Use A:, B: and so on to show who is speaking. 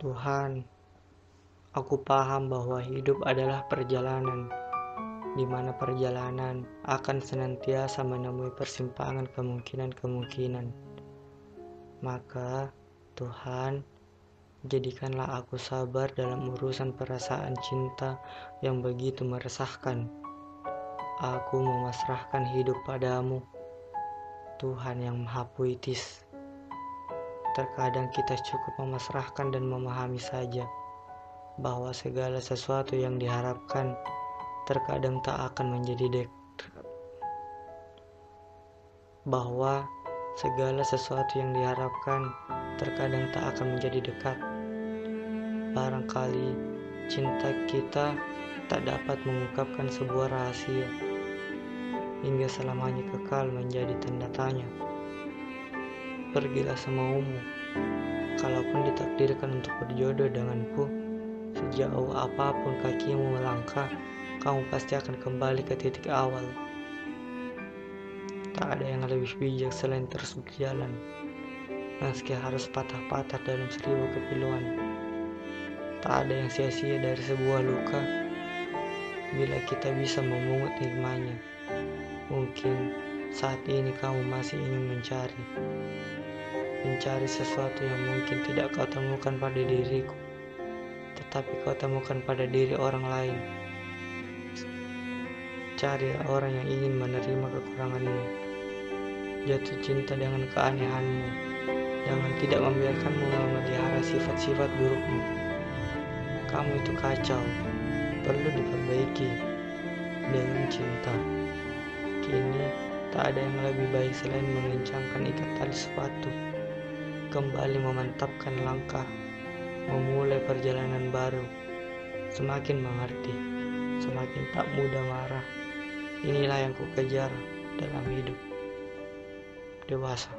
A: Tuhan, aku paham bahwa hidup adalah perjalanan, di mana perjalanan akan senantiasa menemui persimpangan kemungkinan-kemungkinan. Maka, Tuhan, jadikanlah aku sabar dalam urusan perasaan cinta yang begitu meresahkan. Aku memasrahkan hidup padamu, Tuhan yang Maha Puitis. Terkadang kita cukup memasrahkan dan memahami saja bahwa segala sesuatu yang diharapkan terkadang tak akan menjadi dekat. Bahwa segala sesuatu yang diharapkan terkadang tak akan menjadi dekat. Barangkali cinta kita tak dapat mengungkapkan sebuah rahasia hingga selamanya kekal menjadi tanda tanya. Pergilah semaumu, kalaupun ditakdirkan untuk berjodoh denganku, sejauh apa pun kakimu melangkah, kamu pasti akan kembali ke titik awal. Tak ada yang lebih bijak selain terus berjalan, meski harus patah-patah dalam seribu kepiluan. Tak ada yang sia-sia dari sebuah luka, bila kita bisa memungut hikmahnya. Mungkin saat ini kamu masih ingin mencari mencari sesuatu yang mungkin tidak kau temukan pada diriku, tetapi kau temukan pada diri orang lain. Cari orang yang ingin menerima kekuranganmu. Jatuh cinta dengan keanehanmu. Jangan tidak membiarkanmu memelihara sifat-sifat burukmu. Kamu itu kacau, perlu diperbaiki dengan cinta. Kini tak ada yang lebih baik selain mengencangkan ikat tali sepatu kembali memantapkan langkah, memulai perjalanan baru, semakin mengerti, semakin tak mudah marah. Inilah yang ku kejar dalam hidup dewasa.